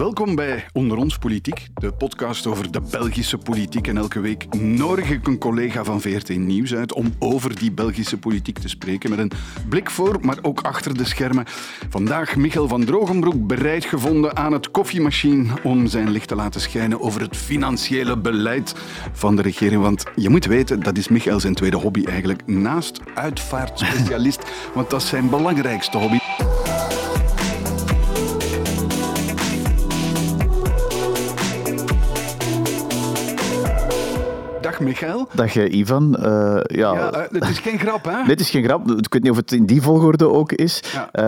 Welkom bij Onder ons Politiek, de podcast over de Belgische politiek. En elke week nodig ik een collega van VRT Nieuws uit om over die Belgische politiek te spreken. Met een blik voor, maar ook achter de schermen. Vandaag Michael van Drogenbroek bereid gevonden aan het koffiemachine om zijn licht te laten schijnen over het financiële beleid van de regering. Want je moet weten, dat is Michael zijn tweede hobby eigenlijk. Naast uitvaartspecialist, want dat is zijn belangrijkste hobby. Dag Michael. Dag eh, Ivan. Uh, ja, Ja, eh, het is geen grap, hè? Het is geen grap. Ik weet niet of het in die volgorde ook is. Ja. Eh,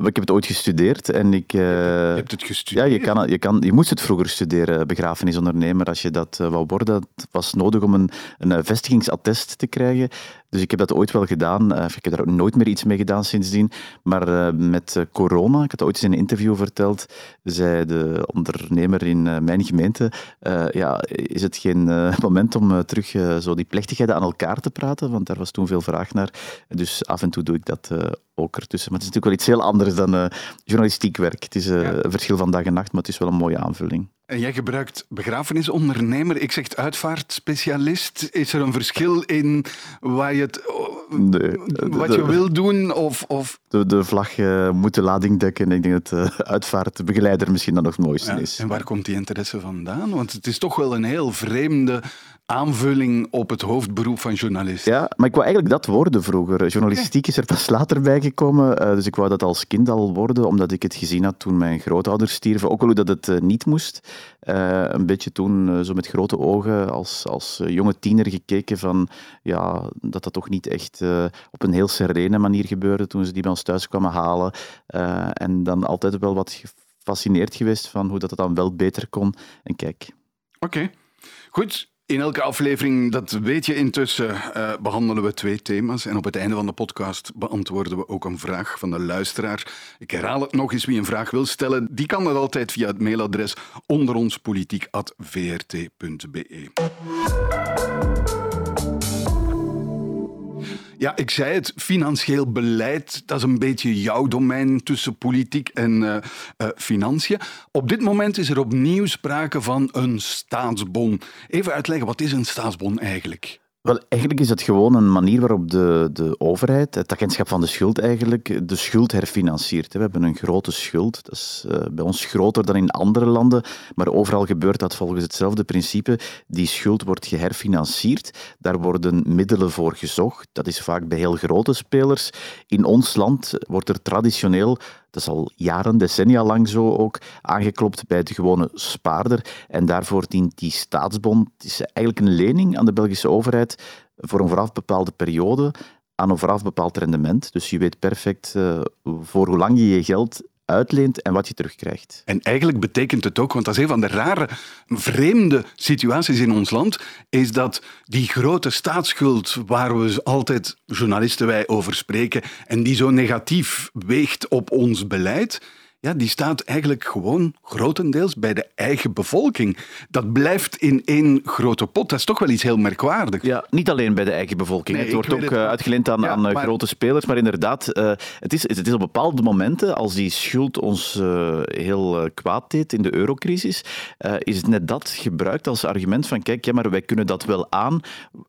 maar ik heb het ooit gestudeerd en ik... eh, Je hebt het ja, gestudeerd. je, kan, je, kan, je moest het vroeger studeren, begrafenisondernemer. Als je dat eh, wou worden, het was nodig om een, een eh, vestigingsattest te krijgen. Dus ik heb dat ooit wel gedaan. Eh, ik heb daar ook nooit meer iets mee gedaan sindsdien. Maar eh, met eh, corona, ik had ooit eens in een interview verteld, zei de ondernemer in mijn gemeente, ja, is het geen moment om terug zo die plechtigheden aan elkaar te praten? Want daar was toen veel vraag naar. Dus af en toe doe ik dat ook ertussen. Maar het is natuurlijk wel iets heel anders dan journalistiek werk. Het is Ja. een verschil van dag en nacht, maar het is wel een mooie aanvulling. En jij gebruikt begrafenisondernemer. Ik zeg uitvaartspecialist. Is er een verschil in waar je het, de- wat de- je wil doen? Of, of, De, de vlag eh, moet de lading dekken. Ik denk dat de uitvaartbegeleider misschien dan nog het mooiste Ja, is. En waar komt die interesse vandaan? Want het is toch wel een heel vreemde aanvulling op het hoofdberoep van journalist. Ja, maar ik wou eigenlijk dat worden vroeger. Journalistiek is er pas later bijgekomen. eh, dus ik wou dat als kind al worden, omdat ik het gezien had toen mijn grootouders stierven. Ook wel hoe dat het eh, niet moest. Eh, een beetje toen zo met grote ogen als, als jonge tiener gekeken van ja, dat dat toch niet echt op een heel serene manier gebeurde toen ze die bij ons thuis kwamen halen. En dan altijd wel wat gefascineerd geweest van hoe dat het dan wel beter kon. En kijk, Oké, goed. In elke aflevering, dat weet je intussen, eh, behandelen we twee thema's. En op het einde van de podcast beantwoorden we ook een vraag van de luisteraar. Ik herhaal het nog eens, wie een vraag wil stellen, die kan dat altijd via het mailadres onderonspolitiek.vrt.be. Ja, ik zei het, financieel beleid, dat is een beetje jouw domein tussen politiek en eh, financiën. Op dit moment is er opnieuw sprake van een staatsbon. Even uitleggen, wat is een staatsbon eigenlijk? Wel, eigenlijk is het gewoon een manier waarop de, de overheid, het agentschap van de schuld eigenlijk, de schuld herfinanciert. We hebben een grote schuld. Dat is eh, bij ons groter dan in andere landen, maar overal gebeurt dat volgens hetzelfde principe. Die schuld wordt geherfinancierd. Daar worden middelen voor gezocht. Dat is vaak bij heel grote spelers. In ons land wordt er traditioneel dat is al jaren, decennia lang zo ook, aangeklopt bij de gewone spaarder. En daarvoor dient die staatsbond, het is eigenlijk een lening aan de Belgische overheid voor een vooraf bepaalde periode aan een vooraf bepaald rendement. Dus je weet perfect eh, voor hoe lang je je geld uitleent en wat je terugkrijgt. En eigenlijk betekent het ook, want dat is een van de rare, vreemde situaties in ons land, is dat die grote staatsschuld, waar we altijd, journalisten wij, over spreken, en die zo negatief weegt op ons beleid, ja, die staat eigenlijk gewoon grotendeels bij de eigen bevolking. Dat blijft in één grote pot. Dat is toch wel iets heel merkwaardigs. Ja, niet alleen bij de eigen bevolking. Nee, het wordt ook het, eh, uitgeleend aan, Ja, aan eh, maar- grote spelers. Maar inderdaad, eh, het, is, het is op bepaalde momenten, als die schuld ons heel kwaad deed in de eurocrisis, is het net dat gebruikt als argument van kijk, ja, maar wij kunnen dat wel aan.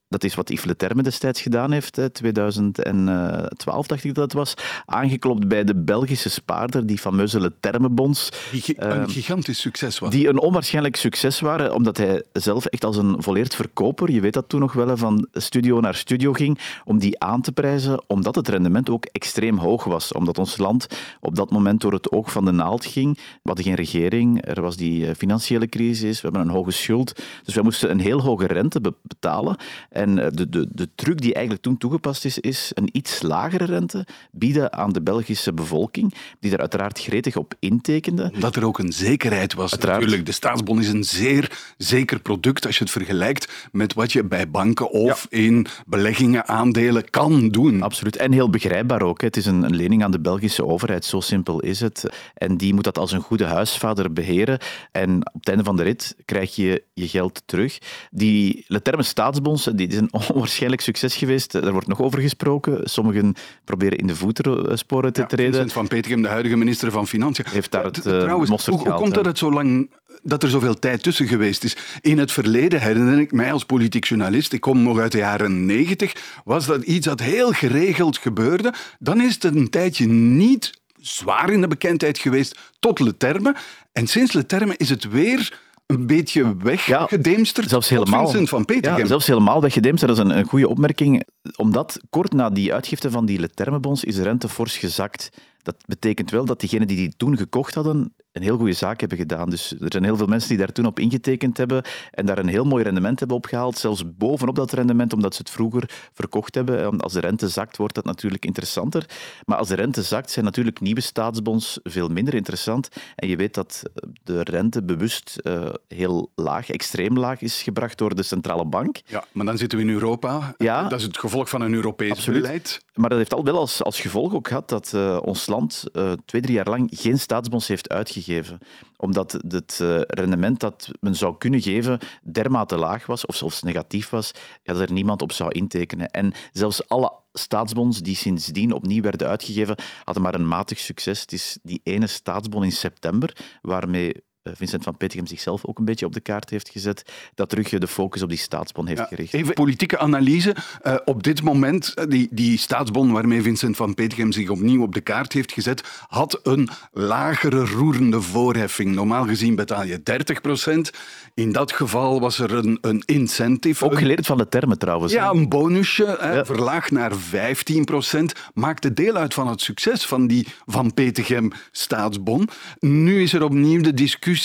Dat is wat Yves Le Terme destijds gedaan heeft, hè, 2012 dacht ik dat het was, aangeklopt bij de Belgische spaarder, die fameuze Le Terme-bonds. Die gi- een gigantisch succes was. Die een onwaarschijnlijk succes waren, omdat hij zelf echt als een volleerd verkoper, je weet dat toen nog wel, van studio naar studio ging, om die aan te prijzen, omdat het rendement ook extreem hoog was. Omdat ons land op dat moment door het oog van de naald ging. We hadden geen regering, er was die eh, financiële crisis, we hebben een hoge schuld. Dus wij moesten een heel hoge rente be- betalen. En eh, de, de, de truc die eigenlijk toen toegepast is, is een iets lagere rente bieden aan de Belgische bevolking, die daar uiteraard gretig op intekende. Omdat er ook een zekerheid was. Uiteraard. Natuurlijk, de staatsbon is een zeer zeker product als je het vergelijkt met wat je bij banken of in beleggingen, aandelen kan doen. Absoluut. En heel begrijpbaar ook. Het is een, een lening aan de Belgische overheid. Zo simpel is het. En die moet dat als een goede huisvader beheren. En op het einde van de rit krijg je je geld terug. Die Le Terme staatsbonds, die, die is een onwaarschijnlijk succes geweest. Daar wordt nog over gesproken. Sommigen proberen in de voetsporen te ja, treden. Vincent van Petegem, de huidige minister van Financiën. Heeft daar het uh, Trouwens, hoe, hoe komt dat het zo lang dat er zoveel tijd tussen geweest is. In het verleden herinner ik mij als politiek journalist, ik kom nog uit de jaren negentig, was dat iets dat heel geregeld gebeurde. Dan is het een tijdje niet zwaar in de bekendheid geweest tot Leterme. En sinds Leterme is het weer een beetje weggedemsterd. Ja, zelfs helemaal, Vincent van Petergem. Ja, zelfs helemaal weggedemsterd. Dat is een, een goede opmerking. Omdat kort na die uitgifte van die Leterme-bonds is de rente fors gezakt. Dat betekent wel dat diegenen die die toen gekocht hadden, een heel goede zaak hebben gedaan. Dus er zijn heel veel mensen die daar toen op ingetekend hebben en daar een heel mooi rendement hebben opgehaald. Zelfs bovenop dat rendement, omdat ze het vroeger verkocht hebben. Als de rente zakt, wordt dat natuurlijk interessanter. Maar als de rente zakt, zijn natuurlijk nieuwe staatsbonds veel minder interessant. En je weet dat de rente bewust uh, heel laag, extreem laag is gebracht door de centrale bank. Ja, maar dan zitten we in Europa. Ja, dat is het gevolg van een Europees Absoluut. beleid. Maar dat heeft al wel als, als gevolg ook gehad dat uh, ons land uh, twee, drie jaar lang geen staatsbonds heeft uitgegeven omdat het uh, rendement dat men zou kunnen geven dermate laag was, of zelfs negatief was, dat er niemand op zou intekenen. En zelfs alle staatsbonds die sindsdien opnieuw werden uitgegeven, hadden maar een matig succes. Het is die ene staatsbon in september, waarmee eh, Vincent van Petegem zichzelf ook een beetje op de kaart heeft gezet, dat terug de focus op die staatsbon heeft gericht. Even politieke analyse. Uh, op dit moment, eh, die, die staatsbon waarmee Vincent van Petegem zich opnieuw op de kaart heeft gezet, had een lagere roerende voorheffing. Normaal gezien betaal je 30 procent. In dat geval was er een, een incentive. Ook geleerd van de termen trouwens. Ja, een bonusje, ja. verlaagd naar 15 procent, maakte deel uit van het succes van die Van Petegem staatsbon. Nu is er opnieuw de discussie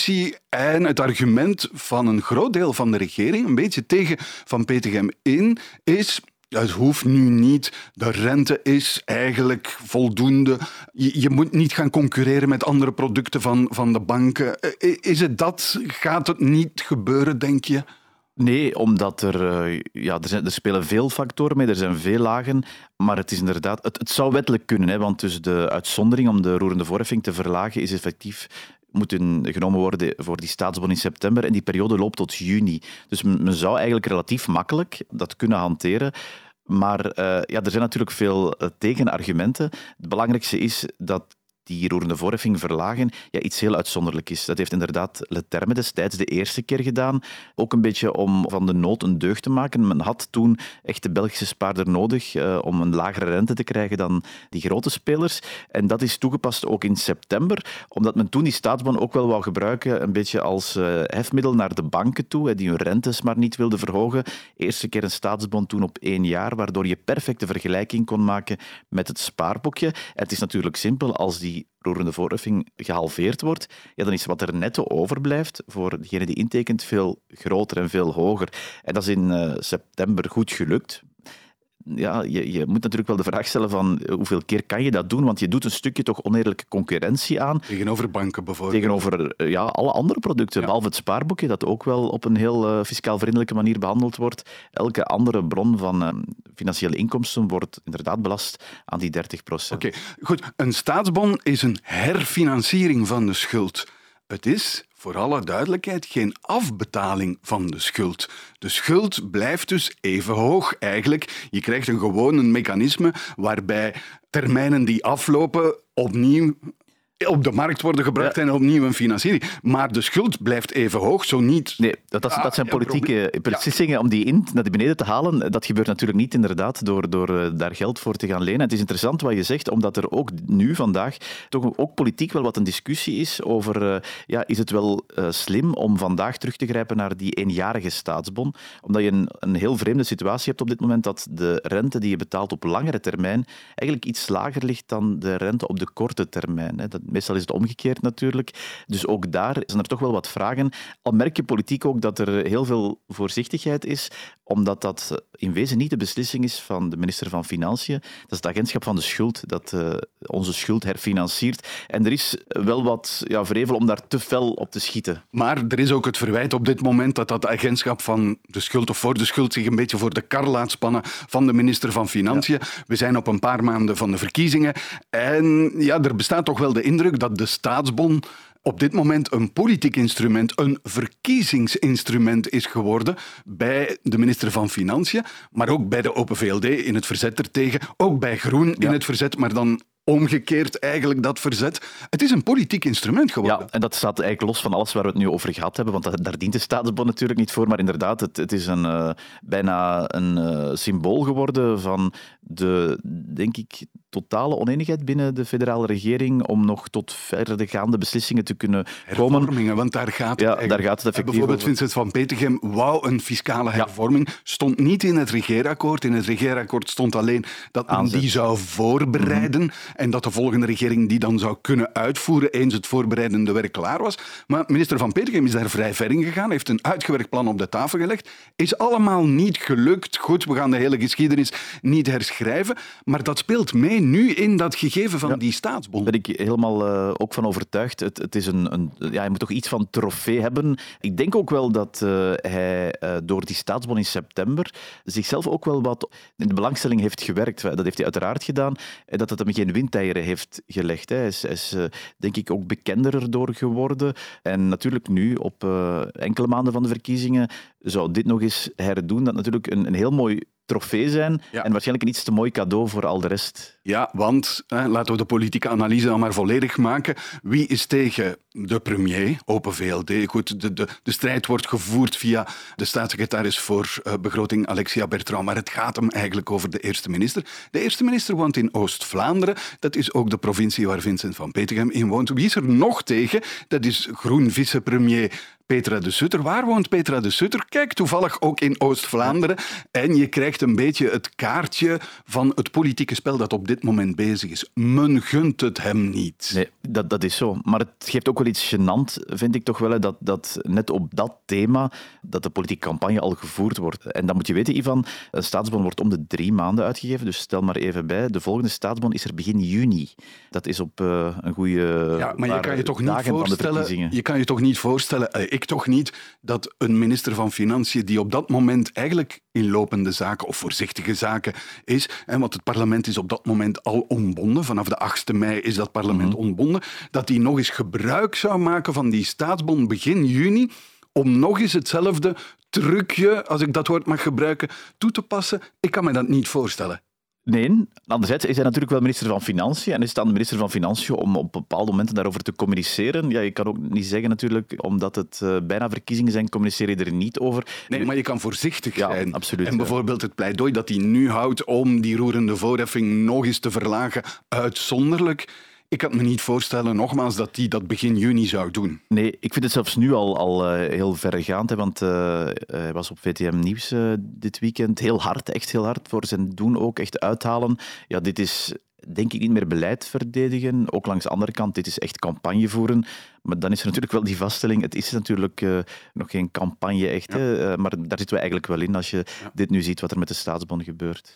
en het argument van een groot deel van de regering, een beetje tegen Van Petegem in, is het hoeft nu niet. De rente is eigenlijk voldoende. Je, je, moet niet gaan concurreren met andere producten van, van de banken. Eh, is het dat? Gaat het niet gebeuren, denk je? Nee, omdat er, eh, ja, er, zijn, er spelen veel factoren mee, er zijn veel lagen. Maar het is inderdaad, het, het zou wettelijk kunnen, hè, want dus de uitzondering om de roerende voorheffing te verlagen is effectief moeten genomen worden voor die staatsbon in september. En die periode loopt tot juni. Dus men zou eigenlijk relatief makkelijk dat kunnen hanteren. Maar uh, ja, er zijn natuurlijk veel eh, tegenargumenten. Het belangrijkste is dat die roerende voorheffing verlagen, ja, iets heel uitzonderlijk is. Dat heeft inderdaad Leterme destijds de eerste keer gedaan. Ook een beetje om van de nood een deugd te maken. Men had toen echt de Belgische spaarder nodig uh, om een lagere rente te krijgen dan die grote spelers. En dat is toegepast ook in september, omdat men toen die staatsbon ook wel wou gebruiken, een beetje als uh, hefmiddel naar de banken toe, die hun rentes maar niet wilden verhogen. Eerste keer een staatsbon toen op één jaar, waardoor je perfecte vergelijking kon maken met het spaarboekje. Het is natuurlijk simpel, als die die roerende voorheffing gehalveerd wordt, ja, dan is wat er netto overblijft voor degene die intekent veel groter en veel hoger. En dat is in uh, september goed gelukt ja, je, je, moet natuurlijk wel de vraag stellen van eh, hoeveel keer kan je dat doen, want je doet een stukje toch oneerlijke concurrentie aan. Tegenover banken bijvoorbeeld. Tegenover eh, ja, alle andere producten, behalve het spaarboekje, dat ook wel op een heel uh, fiscaal vriendelijke manier behandeld wordt. Elke andere bron van uh, financiële inkomsten wordt inderdaad belast aan die 30 procent. Oké, goed. Een staatsbon is een herfinanciering van de schuld. Het is, voor alle duidelijkheid, geen afbetaling van de schuld. De schuld blijft dus even hoog eigenlijk. Je krijgt een gewoon een mechanisme waarbij termijnen die aflopen opnieuw op de markt worden gebracht en opnieuw een financiering. Maar de schuld blijft even hoog, zo niet. Nee, dat, dat, dat zijn politieke beslissingen om die in naar beneden te halen. Dat gebeurt natuurlijk niet inderdaad door, door eh, daar geld voor te gaan lenen. Het is interessant wat je zegt, omdat er ook nu vandaag toch ook politiek wel wat een discussie is over, uh, ja, is het wel uh, slim om vandaag terug te grijpen naar die eenjarige staatsbon? Omdat je een, een heel vreemde situatie hebt op dit moment dat de rente die je betaalt op langere termijn eigenlijk iets lager ligt dan de rente op de korte termijn. Hè. Dat, Meestal is het omgekeerd natuurlijk. Dus ook daar zijn er toch wel wat vragen. Al merk je politiek ook dat er heel veel voorzichtigheid is, omdat dat in wezen niet de beslissing is van de minister van Financiën. Dat is het agentschap van de schuld dat uh, onze schuld herfinanciert. En er is wel wat ja, vrevel om daar te fel op te schieten. Maar er is ook het verwijt op dit moment dat dat agentschap van de schuld of voor de schuld zich een beetje voor de kar laat spannen van de minister van Financiën. We zijn op een paar maanden van de verkiezingen en ja, er bestaat toch wel de indruk dat de staatsbon op dit moment een politiek instrument, een verkiezingsinstrument is geworden bij de minister van Financiën, maar ook bij de Open VLD in het verzet ertegen, ook bij Groen in het verzet, maar dan omgekeerd eigenlijk dat verzet. Het is een politiek instrument geworden. Ja, en dat staat eigenlijk los van alles waar we het nu over gehad hebben, want daar dient de staatsbond natuurlijk niet voor, maar inderdaad, het, het is een, uh, bijna een uh, symbool geworden van de, denk ik, totale oneenigheid binnen de federale regering om nog tot verdergaande beslissingen te kunnen komen. Hervormingen, want daar gaat het ja, daar gaat het effectief Bijvoorbeeld over. Vincent van Petegem wou een fiscale hervorming, stond niet in het regeerakkoord. In het regeerakkoord stond alleen dat men Aanzet. die zou voorbereiden en dat de volgende regering die dan zou kunnen uitvoeren eens het voorbereidende werk klaar was. Maar minister van Petegem is daar vrij ver in gegaan, heeft een uitgewerkt plan op de tafel gelegd. Is allemaal niet gelukt. Goed, we gaan de hele geschiedenis niet herschrijven, maar dat speelt mee nu in dat gegeven van die staatsbond. Daar ben ik helemaal uh, ook van overtuigd. Het, het is een, een, ja, hij moet toch iets van trofee hebben. Ik denk ook wel dat uh, hij uh, door die staatsbond in september zichzelf ook wel wat in de belangstelling heeft gewerkt. Dat heeft hij uiteraard gedaan. En dat het hem geen windeieren heeft gelegd. Hij is, hij is denk ik ook bekender erdoor geworden. En natuurlijk nu, op enkele maanden van de verkiezingen, zou dit nog eens herdoen. Dat natuurlijk een, een heel mooi trofee zijn ja. en waarschijnlijk een iets te mooi cadeau voor al de rest. Ja, want hè, laten we de politieke analyse dan maar volledig maken. Wie is tegen de premier, Open VLD? Goed, de, de, de strijd wordt gevoerd via de staatssecretaris voor uh, begroting Alexia Bertrand, maar het gaat hem eigenlijk over de eerste minister. De eerste minister woont in Oost-Vlaanderen. Dat is ook de provincie waar Vincent van Petegem in woont. Wie is er nog tegen? Dat is groen vicepremier Petra de Sutter. Waar woont Petra de Sutter? Kijk, toevallig ook in Oost-Vlaanderen. En je krijgt een beetje het kaartje van het politieke spel dat op dit moment bezig is. Men gunt het hem niet. Nee, dat, dat is zo. Maar het geeft ook wel iets gênant, vind ik toch wel, dat, dat net op dat thema dat de politieke campagne al gevoerd wordt. En dan moet je weten, Ivan, een staatsbon wordt om de drie maanden uitgegeven. Dus stel maar even bij, de volgende staatsbon is er begin juni. Dat is op uh, een goede Ja, maar je kan je toch niet voorstellen... Je kan je toch niet voorstellen... Uh, ik toch niet dat een minister van Financiën die op dat moment eigenlijk in lopende zaken of voorzichtige zaken is, en want het parlement is op dat moment al ontbonden, vanaf de 8e mei is dat parlement mm-hmm. ontbonden, dat hij nog eens gebruik zou maken van die staatsbond begin juni om nog eens hetzelfde trucje, als ik dat woord mag gebruiken, toe te passen. Ik kan me dat niet voorstellen. Nee, anderzijds is hij natuurlijk wel minister van Financiën en is het aan de minister van Financiën om op bepaalde momenten daarover te communiceren. Ja, je kan ook niet zeggen natuurlijk, omdat het uh, bijna verkiezingen zijn, communiceer je er niet over. Nee, maar je kan voorzichtig ja, zijn. Absoluut, en bijvoorbeeld het pleidooi dat hij nu houdt om die roerende voorheffing nog eens te verlagen, uitzonderlijk. Ik kan me niet voorstellen, nogmaals, dat hij dat begin juni zou doen. Nee, ik vind het zelfs nu al, al uh, heel verregaand. Hè, want uh, hij was op VTM Nieuws uh, dit weekend heel hard, echt heel hard voor zijn doen ook, echt uithalen. Ja, dit is denk ik niet meer beleid verdedigen. Ook langs de andere kant, dit is echt campagne voeren. Maar dan is er natuurlijk wel die vaststelling, het is natuurlijk uh, nog geen campagne echt. Ja. Hè, uh, maar daar zitten we eigenlijk wel in als je ja. dit nu ziet wat er met de staatsbond gebeurt.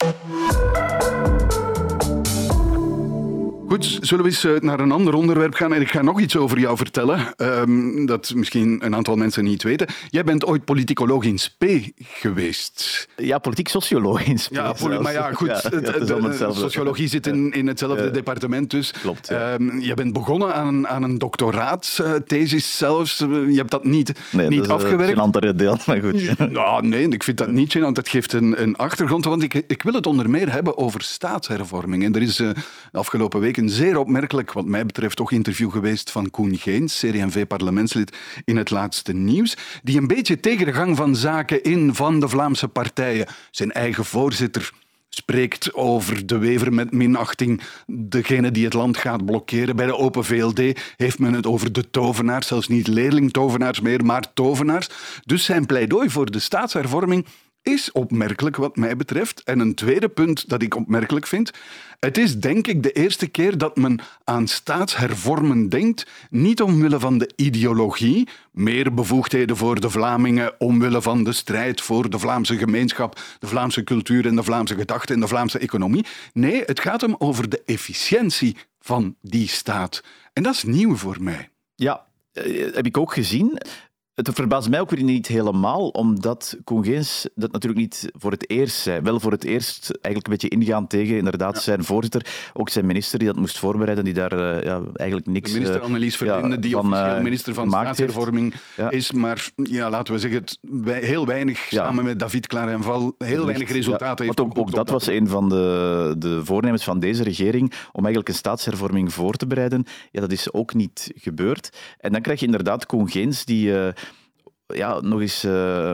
Goed, zullen we eens naar een ander onderwerp gaan? En ik ga nog iets over jou vertellen, um, dat misschien een aantal mensen niet weten. Jij bent ooit politicoloog in Spee geweest. Ja, politiek socioloog in Spee. Ja, maar ja, goed. Ja, sociologie zit in, in hetzelfde ja. departement, dus... Klopt. Ja. Um, je bent begonnen aan, aan een doctoraatsthesis zelfs. Je hebt dat niet, nee, niet is afgewerkt. een andere deel, maar goed. Ja, nee, ik vind dat niet gênant. Dat geeft een, een achtergrond, want ik, ik wil het onder meer hebben over staatshervorming. En er is uh, de afgelopen week zeer opmerkelijk, wat mij betreft, toch interview geweest van Koen Geens, CD&V-parlementslid in het laatste nieuws, die een beetje tegen de gang van zaken in van de Vlaamse partijen, zijn eigen voorzitter spreekt over de wever met minachting, degene die het land gaat blokkeren. Bij de Open VLD heeft men het over de tovenaars, zelfs niet leerlingtovenaars meer, maar tovenaars. Dus zijn pleidooi voor de staatshervorming is opmerkelijk wat mij betreft. En een tweede punt dat ik opmerkelijk vind. Het is denk ik de eerste keer dat men aan staatshervormen denkt, niet omwille van de ideologie, meer bevoegdheden voor de Vlamingen, omwille van de strijd voor de Vlaamse gemeenschap, de Vlaamse cultuur en de Vlaamse gedachte en de Vlaamse economie. Nee, het gaat hem over de efficiëntie van die staat. En dat is nieuw voor mij. Ja, heb ik ook gezien. Het verbaast mij ook weer niet helemaal, omdat Congeens dat natuurlijk niet voor het eerst zei. Wel voor het eerst eigenlijk een beetje ingaan tegen inderdaad zijn voorzitter, ook zijn minister die dat moest voorbereiden, die daar uh, ja, eigenlijk niks... De minister Annelies Verlinde, ja, die van, officieel minister van Staatshervorming is, maar ja, laten we zeggen, het, heel weinig samen met David Clarenval, heel weinig resultaten heeft ook, ook dat was een van de, de voornemens van deze regering, om eigenlijk een staatshervorming voor te bereiden. Ja, dat is ook niet gebeurd. En dan krijg je inderdaad Congeens die... Uh, ja, nog eens uh,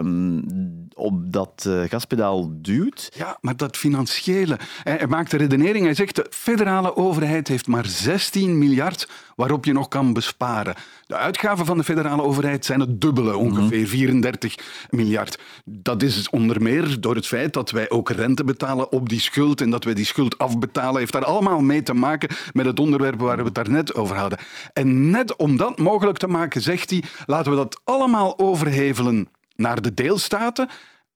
op dat uh, gaspedaal duwt. Ja, maar dat financiële. Hij, maakt de redenering, hij zegt de federale overheid heeft maar 16 miljard waarop je nog kan besparen. De uitgaven van de federale overheid zijn het dubbele, ongeveer 34 miljard. Dat is onder meer door het feit dat wij ook rente betalen op die schuld en dat wij die schuld afbetalen, heeft daar allemaal mee te maken met het onderwerp waar we het daarnet over hadden. En net om dat mogelijk te maken, zegt hij, laten we dat allemaal overhevelen naar de deelstaten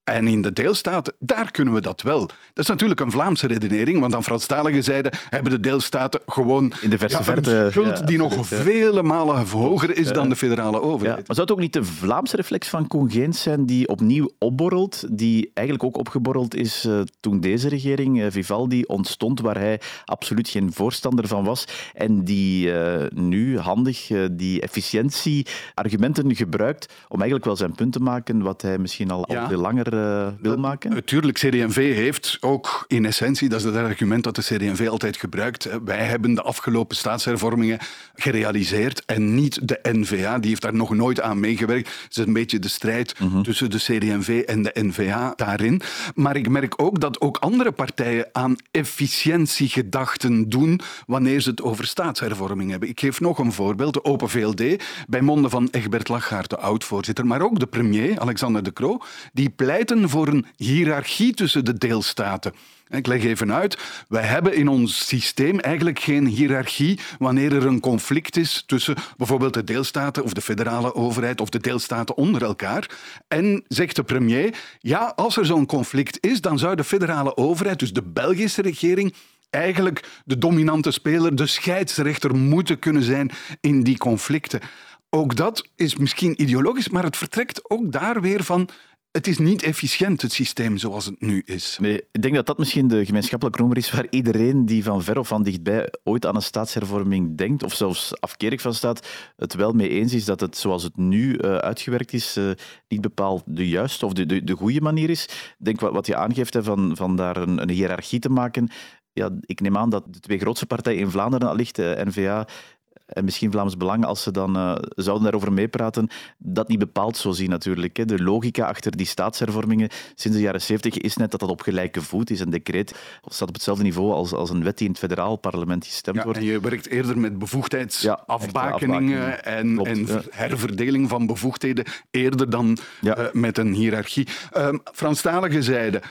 en in de deelstaten, daar kunnen we dat wel. Dat is natuurlijk een Vlaamse redenering, want aan Franstalige zijde hebben de deelstaten gewoon in de verste verte, schuld die nog vele malen hoger is dan de federale overheid. Maar zou het ook niet de Vlaamse reflex van Congeens zijn die opnieuw opborrelt, die eigenlijk ook opgeborreld is uh, toen deze regering, uh, Vivaldi, ontstond, waar hij absoluut geen voorstander van was en die uh, nu handig die efficiëntie-argumenten gebruikt om eigenlijk wel zijn punt te maken, wat hij misschien al, al veel langer uh, wil maken? Natuurlijk, CD&V heeft ook in essentie, dat is het argument dat de CD&V altijd gebruikt, wij hebben de afgelopen staatshervormingen gerealiseerd en niet de NVA, die heeft daar nog nooit aan meegewerkt. Het is een beetje de strijd mhm. tussen de CD&V en de NVA daarin. Maar ik merk ook dat ook andere partijen aan efficiëntiegedachten doen wanneer ze het over staatshervorming hebben. Ik geef nog een voorbeeld. De Open VLD, bij monden van Egbert Lachaert, de oud-voorzitter, maar ook de premier, Alexander De Croo, die pleit voor een hiërarchie tussen de deelstaten. Ik leg even uit. Wij hebben in ons systeem eigenlijk geen hiërarchie wanneer er een conflict is tussen bijvoorbeeld de deelstaten of de federale overheid of de deelstaten onder elkaar. En zegt de premier, ja, als er zo'n conflict is, dan zou de federale overheid, dus de Belgische regering, eigenlijk de dominante speler, de scheidsrechter moeten kunnen zijn in die conflicten. Ook dat is misschien ideologisch, maar het vertrekt ook daar weer van het is niet efficiënt, het systeem zoals het nu is. Ik denk dat dat misschien de gemeenschappelijke noemer is waar iedereen die van ver of van dichtbij ooit aan een staatshervorming denkt, of zelfs afkerig van staat, het wel mee eens is dat het zoals het nu uh, uitgewerkt is, uh, niet bepaald de juiste of de, de, de goede manier is. Ik denk wat, wat je aangeeft, hè, van, van daar een, een hiërarchie te maken, ja, ik neem aan dat de twee grootste partijen in Vlaanderen, allicht uh, N-VA en misschien Vlaams Belang, als ze dan uh, zouden daarover meepraten, dat niet bepaald zo zien natuurlijk. Hè. De logica achter die staatshervormingen sinds de jaren 70 is net dat dat op gelijke voet is. Een decreet staat op hetzelfde niveau als, als een wet die in het federaal parlement gestemd ja, wordt. En je werkt eerder met bevoegdheidsafbakeningen ja, en, en herverdeling van bevoegdheden eerder dan uh, met een hiërarchie. Uh, Franstalige zijde,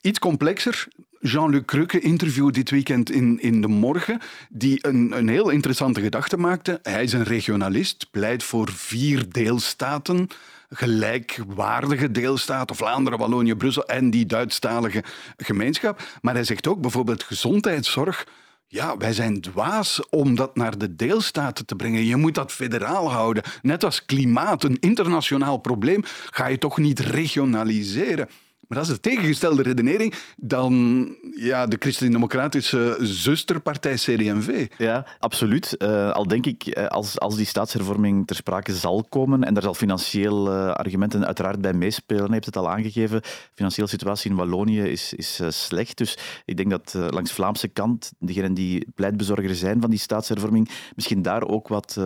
iets complexer. Jean-Luc Crukke interview dit weekend in, in De Morgen, die een, een heel interessante gedachte maakte. Hij is een regionalist, pleit voor vier deelstaten gelijkwaardige deelstaten, Vlaanderen, Wallonië, Brussel en die Duitsstalige gemeenschap. Maar hij zegt ook bijvoorbeeld gezondheidszorg. Ja, wij zijn dwaas om dat naar de deelstaten te brengen. Je moet dat federaal houden. Net als klimaat, een internationaal probleem, ga je toch niet regionaliseren. Maar dat is de tegengestelde redenering dan ja, de christendemocratische zusterpartij CD&V. Ja, absoluut. Uh, al denk ik, eh, als, als die staatshervorming ter sprake zal komen, en daar zal financieel uh, argumenten uiteraard bij meespelen, heeft het al aangegeven, de financiële situatie in Wallonië is, is slecht. Dus ik denk dat langs Vlaamse kant, degenen die pleitbezorger zijn van die staatshervorming, misschien daar ook wat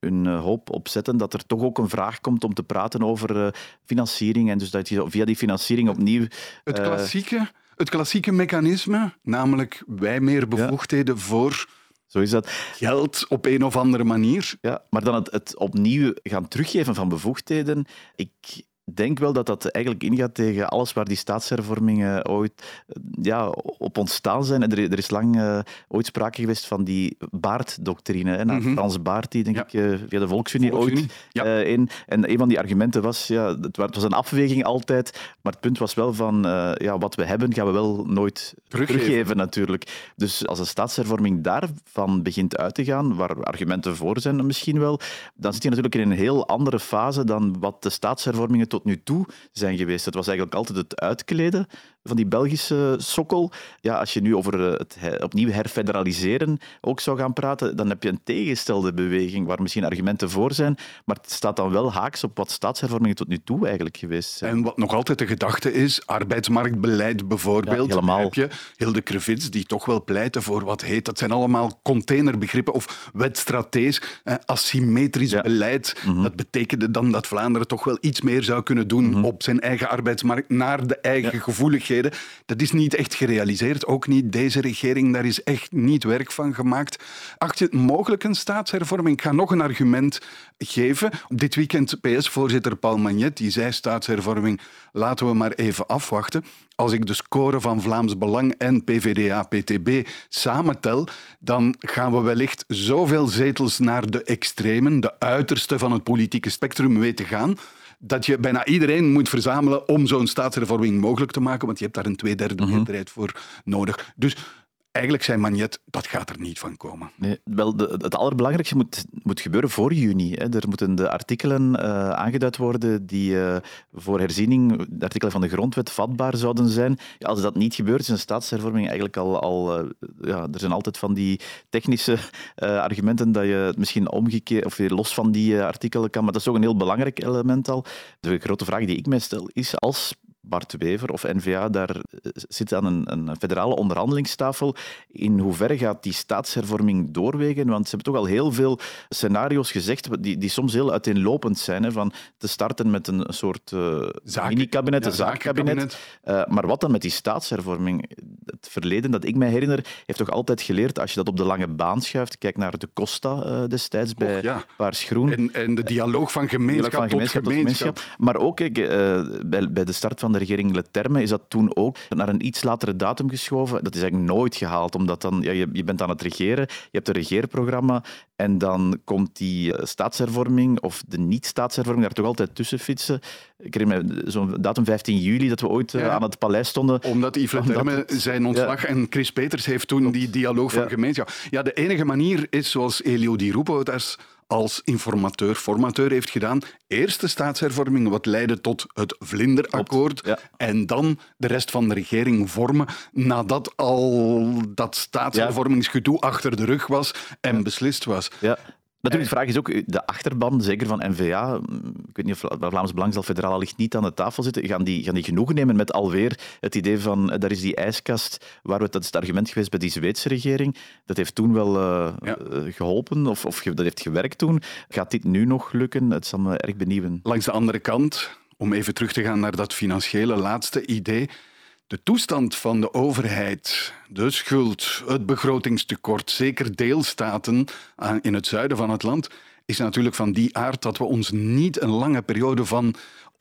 hun hoop op zetten, dat er toch ook een vraag komt om te praten over financiering en dus dat je via die financiering het, eh, klassieke, het klassieke mechanisme, namelijk wij meer bevoegdheden voor zo is dat. Geld op een of andere manier. Ja, maar dan het, het opnieuw gaan teruggeven van bevoegdheden. Ik denk wel dat dat eigenlijk ingaat tegen alles waar die staatshervormingen ooit eh, ja, op ontstaan zijn. Er, er is lang uh, ooit sprake geweest van die Baart-doctrine. Mm -hmm. Frans Baart, die denk ik uh, via de Volksunie, Volksunie. ooit ja. in. En een van die argumenten was, ja, het was een afweging altijd, maar het punt was wel van, ja, wat we hebben gaan we wel nooit teruggeven. teruggeven natuurlijk. Dus als een staatshervorming daarvan begint uit te gaan, waar argumenten voor zijn misschien wel, dan zit je natuurlijk in een heel andere fase dan wat de staatshervormingen tot nu toe zijn geweest. Het was eigenlijk altijd het uitkleden van die Belgische sokkel. Ja, als je nu over eh, het opnieuw herfederaliseren ook zou gaan praten, dan heb je een tegenstelde beweging waar misschien argumenten voor zijn, maar het staat dan wel haaks op wat staatshervormingen tot nu toe eigenlijk geweest zijn. En wat nog altijd de gedachte is, arbeidsmarktbeleid bijvoorbeeld, ja, helemaal. heb je Hilde Krevits die toch wel pleiten voor wat heet, dat zijn allemaal containerbegrippen of wetstratees, eh, asymmetrisch beleid. Mhm. Dat betekende dan dat Vlaanderen toch wel iets meer zou kunnen doen mhm. op zijn eigen arbeidsmarkt, naar de eigen Dat is niet echt gerealiseerd, ook niet deze regering. Daar is echt niet werk van gemaakt. Acht je het mogelijk een staatshervorming? Ik ga nog een argument geven. Dit weekend PS-voorzitter Paul Magnet, die zei staatshervorming, laten we maar even afwachten. Als ik de score van Vlaams Belang en PVDA-PTB samentel, dan gaan we wellicht zoveel zetels naar de extremen, de uiterste van het politieke spectrum weten gaan, dat je bijna iedereen moet verzamelen om zo'n staatshervorming mogelijk te maken, want je hebt daar een tweederde mhm. meerderheid voor nodig. Dus Eigenlijk zei Magnet, dat gaat er niet van komen. Nee, wel, de, het allerbelangrijkste moet, moet gebeuren voor juni. Hè. Er moeten de artikelen uh, aangeduid worden die uh, voor herziening, de artikelen van de grondwet, vatbaar zouden zijn. Als dat niet gebeurt, is een staatshervorming eigenlijk al... al uh, ja, er zijn altijd van die technische argumenten dat je het misschien omgekeerd, of weer los van die artikelen kan, maar dat is ook een heel belangrijk element al. De grote vraag die ik mij stel is, als Bart Wever of NVA daar eh, zit aan een, een, federale onderhandelingstafel. In hoeverre gaat die staatshervorming doorwegen? Want ze hebben toch al heel veel scenario's gezegd die, die soms heel uiteenlopend zijn. Hè, van te starten met een soort uh, mini-kabinet, een zaakkabinet. Uh, maar wat dan met die staatshervorming? Het verleden dat ik mij herinner, heeft toch altijd geleerd, als je dat op de lange baan schuift, kijk naar de Costa uh, destijds bij ja. Paars Groen. En, en, de dialoog van gemeenschap, van gemeenschap tot gemeenschap. Tot gemeenschap. Maar ook kijk, bij, bij de start van de regering Leterme is dat toen ook naar een iets latere datum geschoven. Dat is eigenlijk nooit gehaald, omdat dan, ja, je, je bent aan het regeren, je hebt een regeerprogramma en dan komt die eh, staatshervorming of de niet-staatshervorming daar toch altijd tussen fietsen. Ik herinner me zo'n datum 15 juli dat we ooit eh, aan het paleis stonden. Omdat Yves Leterme zijn ontslag en Chris Peters heeft toen die dialoog van gemeenschap. Ja, de enige manier is zoals Elio Di Rupo het als informateur, formateur heeft gedaan. Eerst de staatshervorming, wat leidde tot het Vlinderakkoord. En dan de rest van de regering vormen. Nadat al dat staatshervormingsgedoe achter de rug was en beslist was. Ja. Natuurlijk, de vraag is ook, de achterban, zeker van NVA, ik weet niet of Vlaams Belang zal federaal ligt niet aan de tafel zitten, gaan die, gaan die genoegen nemen met alweer het idee van, eh, daar is die ijskast, waar we, dat is het argument geweest bij die Zweedse regering, dat heeft toen wel uh, geholpen, of, of dat heeft gewerkt toen. Gaat dit nu nog lukken? Het zal me erg benieuwen. Langs de andere kant, om even terug te gaan naar dat financiële laatste idee, de toestand van de overheid, de schuld, het begrotingstekort, zeker deelstaten in het zuiden van het land, is natuurlijk van die aard dat we ons niet een lange periode van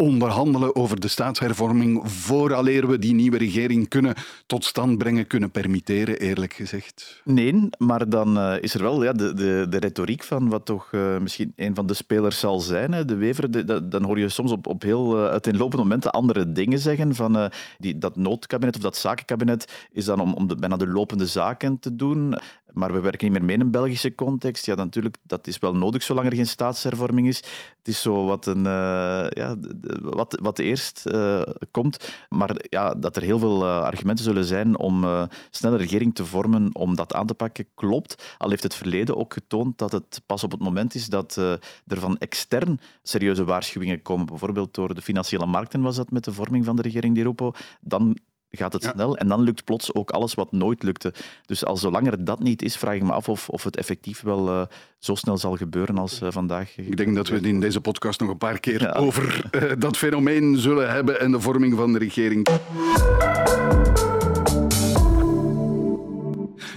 onderhandelen over de staatshervorming vooraleer we die nieuwe regering kunnen tot stand brengen, kunnen permitteren, eerlijk gezegd? Nee, maar dan uh, is er wel ja, de, de, de retoriek van wat toch uh, misschien een van de spelers zal zijn, hè, de Wever. Dan hoor je soms op, op heel uh, uiteenlopende momenten andere dingen zeggen. Van, die, dat noodkabinet of dat zakenkabinet is dan om, om de, bijna de lopende zaken te doen. Maar we werken niet meer mee in een Belgische context. Ja, natuurlijk, dat is wel nodig zolang er geen staatshervorming is. Het is zo wat, een, uh, ja, wat, wat eerst uh, komt. Maar ja, dat er heel veel uh, argumenten zullen zijn om snel een regering te vormen om dat aan te pakken, klopt. Al heeft het verleden ook getoond dat het pas op het moment is dat er van extern serieuze waarschuwingen komen. Bijvoorbeeld door de financiële markten was dat met de vorming van de regering Di Rupo. Dan gaat het snel en dan lukt plots ook alles wat nooit lukte. Dus al zolang dat niet is, vraag ik me af of, of het effectief wel uh, zo snel zal gebeuren als uh, vandaag. Ik denk dat we het in deze podcast nog een paar keer ja. over uh, dat fenomeen zullen hebben en de vorming van de regering.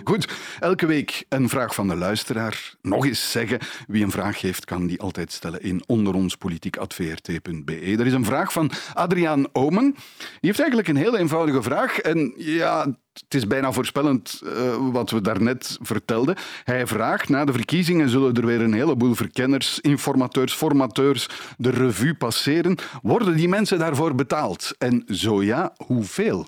Goed, elke week een vraag van de luisteraar. Nog eens zeggen, wie een vraag heeft, kan die altijd stellen in onderonspolitiek.vrt.be. Er is een vraag van Adriaan Omen. Die heeft eigenlijk een heel eenvoudige vraag. En ja, het is bijna voorspellend uh, wat we daarnet vertelden. Hij vraagt, na de verkiezingen zullen er weer een heleboel verkenners, informateurs, formateurs de revue passeren. Worden die mensen daarvoor betaald? En zo ja, hoeveel?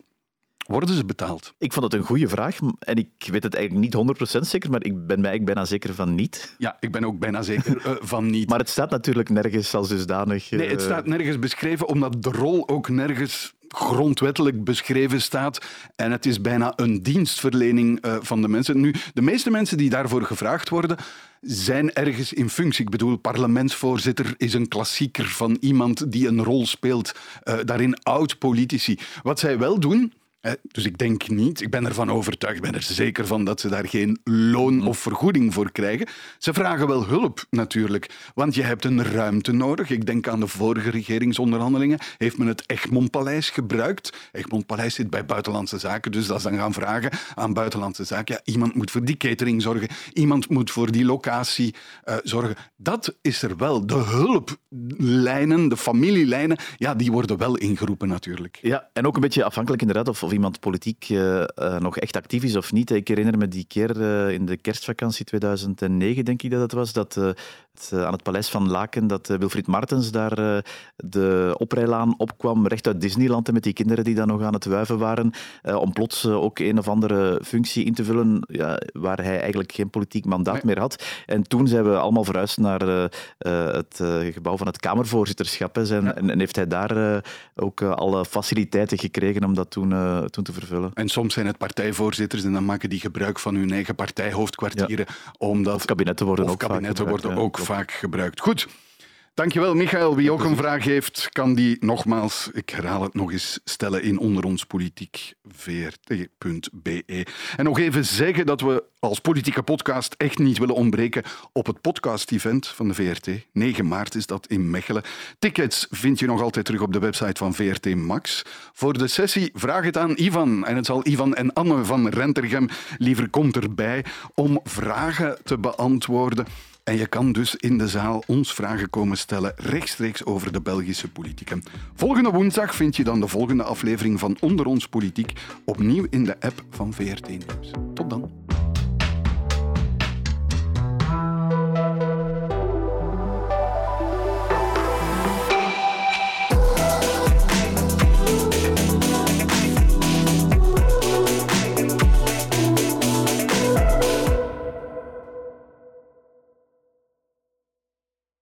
Worden ze betaald? Ik vond het een goede vraag en ik weet het eigenlijk niet 100% zeker, maar ik ben mij eigenlijk bijna zeker van niet. Ja, ik ben ook bijna zeker uh, van niet. Maar het staat natuurlijk nergens als dusdanig. Uh... Nee, het staat nergens beschreven, omdat de rol ook nergens grondwettelijk beschreven staat. En het is bijna een dienstverlening uh, van de mensen. Nu, de meeste mensen die daarvoor gevraagd worden, zijn ergens in functie. Ik bedoel, parlementsvoorzitter is een klassieker van iemand die een rol speelt. Uh, daarin oud-politici. Wat zij wel doen, dus ik denk niet, ik ben ervan overtuigd, ik ben er zeker van dat ze daar geen loon mm. of vergoeding voor krijgen. Ze vragen wel hulp natuurlijk, want je hebt een ruimte nodig. Ik denk aan de vorige regeringsonderhandelingen. Heeft men het Egmondpaleis gebruikt? Egmondpaleis zit bij Buitenlandse Zaken, dus dat is dan gaan vragen aan Buitenlandse Zaken. Ja, iemand moet voor die catering zorgen, iemand moet voor die locatie uh, zorgen. Dat is er wel. De hulplijnen, de familielijnen, ja, die worden wel ingeroepen natuurlijk. Ja, en ook een beetje afhankelijk inderdaad of of iemand politiek uh, uh, nog echt actief is of niet. Ik herinner me die keer uh, in de kerstvakantie 2009, denk ik dat het was, dat het, aan het paleis van Laken, dat Wilfried Martens daar de oprijlaan opkwam, recht uit Disneyland, met die kinderen die daar nog aan het wuiven waren, om plots ook een of andere functie in te vullen ja, waar hij eigenlijk geen politiek mandaat nee. meer had. En toen zijn we allemaal verhuisd naar het gebouw van het Kamervoorzitterschap hè, zijn, ja. en, en, heeft hij daar ook alle faciliteiten gekregen om dat toen toen te vervullen. En soms zijn het partijvoorzitters en dan maken die gebruik van hun eigen partijhoofdkwartieren. Ja. Omdat, of kabinetten worden of ook, kabinetten worden ook vaak gebruikt. Goed. Dankjewel, Michael. Wie ook een vraag heeft, kan die nogmaals, ik herhaal het nog eens, stellen in onderonspolitiek.vrt.be. En nog even zeggen dat we als politieke podcast echt niet willen ontbreken op het podcast-event van de VRT. 9 maart is dat in Mechelen. Tickets vind je nog altijd terug op de website van VRT Max. Voor de sessie vraag het aan Ivan. En het zal Ivan en Anne van Rentergem liever komt erbij om vragen te beantwoorden. En je kan dus in de zaal ons vragen komen stellen rechtstreeks over de Belgische politieken. Volgende woensdag vind je dan de volgende aflevering van Onder ons Politiek opnieuw in de app van VRT Nieuws. Tot dan.